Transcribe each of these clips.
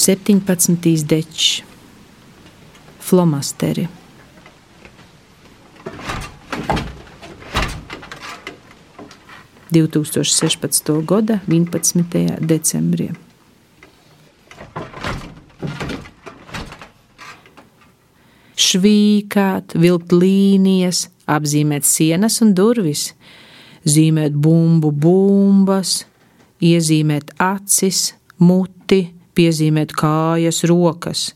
17. dečs, flomasteri. Divtūkstoš sešpadsmito gada 11. decembrī. Švīkāt, vilkt līnijas, apzīmēt sienas un durvis, zīmēt bumbu bumbas, iezīmēt acis, muti, piezīmēt kājas, rokas,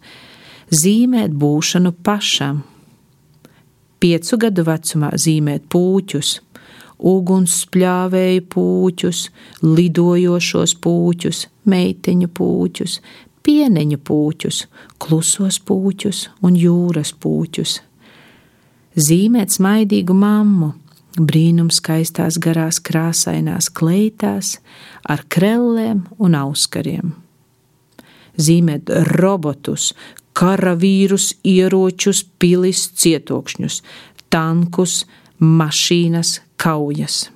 zīmēt būšanu pašam. Piecu gadu vecumā zīmēt puķus, ugunsspļāvēju puķus, lidojošos puķus, meiteņu puķus, pieneņu puķus, klusos puķus un jūras puķus. Zīmēt smaidīgu mammu, brīnums skaistās garās krāsainās kleitās ar krellēm un auskariem zīmēt robotus, karavīrus, ieročus, pilis, cietokšņus, tankus, mašīnas, kaujas.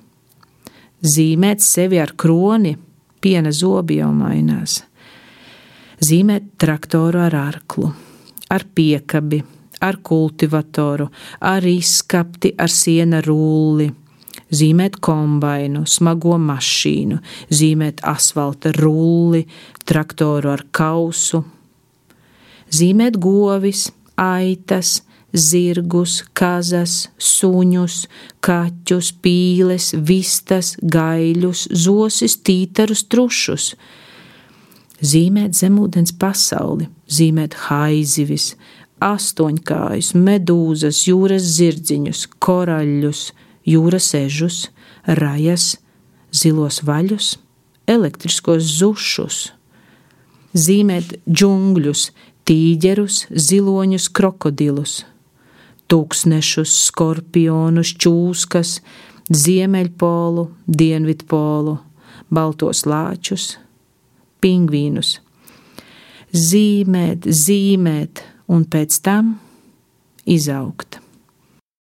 Zīmēt sevi ar kroni, piena zobi jau mainās. Zīmēt traktoru ar arklu, ar piekabi, ar kultivatoru, ar izskapti, ar siena rulli zīmēt kombainu, smago mašīnu, zīmēt asfalta rulli, traktoru ar kausu, zīmēt govis, aitas, zirgus, kazas, suņus, kaķus, pīles, vistas, gaļus, zosis, tītarus, trušus. Zīmēt zemūdens pasauli, zīmēt haizivis, astoņkājus, medūzas, jūras zirdziņus, koraļus, jūras ežus, rajas, zilos vaļus, elektriskos zušus, zīmēt džungļus, tīģerus, ziloņus, krokodilus, tūkstnešus, skorpionus, čūskas, ziemeļpolu, dienvidpolu, baltos lāčus, pingvīnus. Zīmēt, zīmēt un pēc tam izaugt.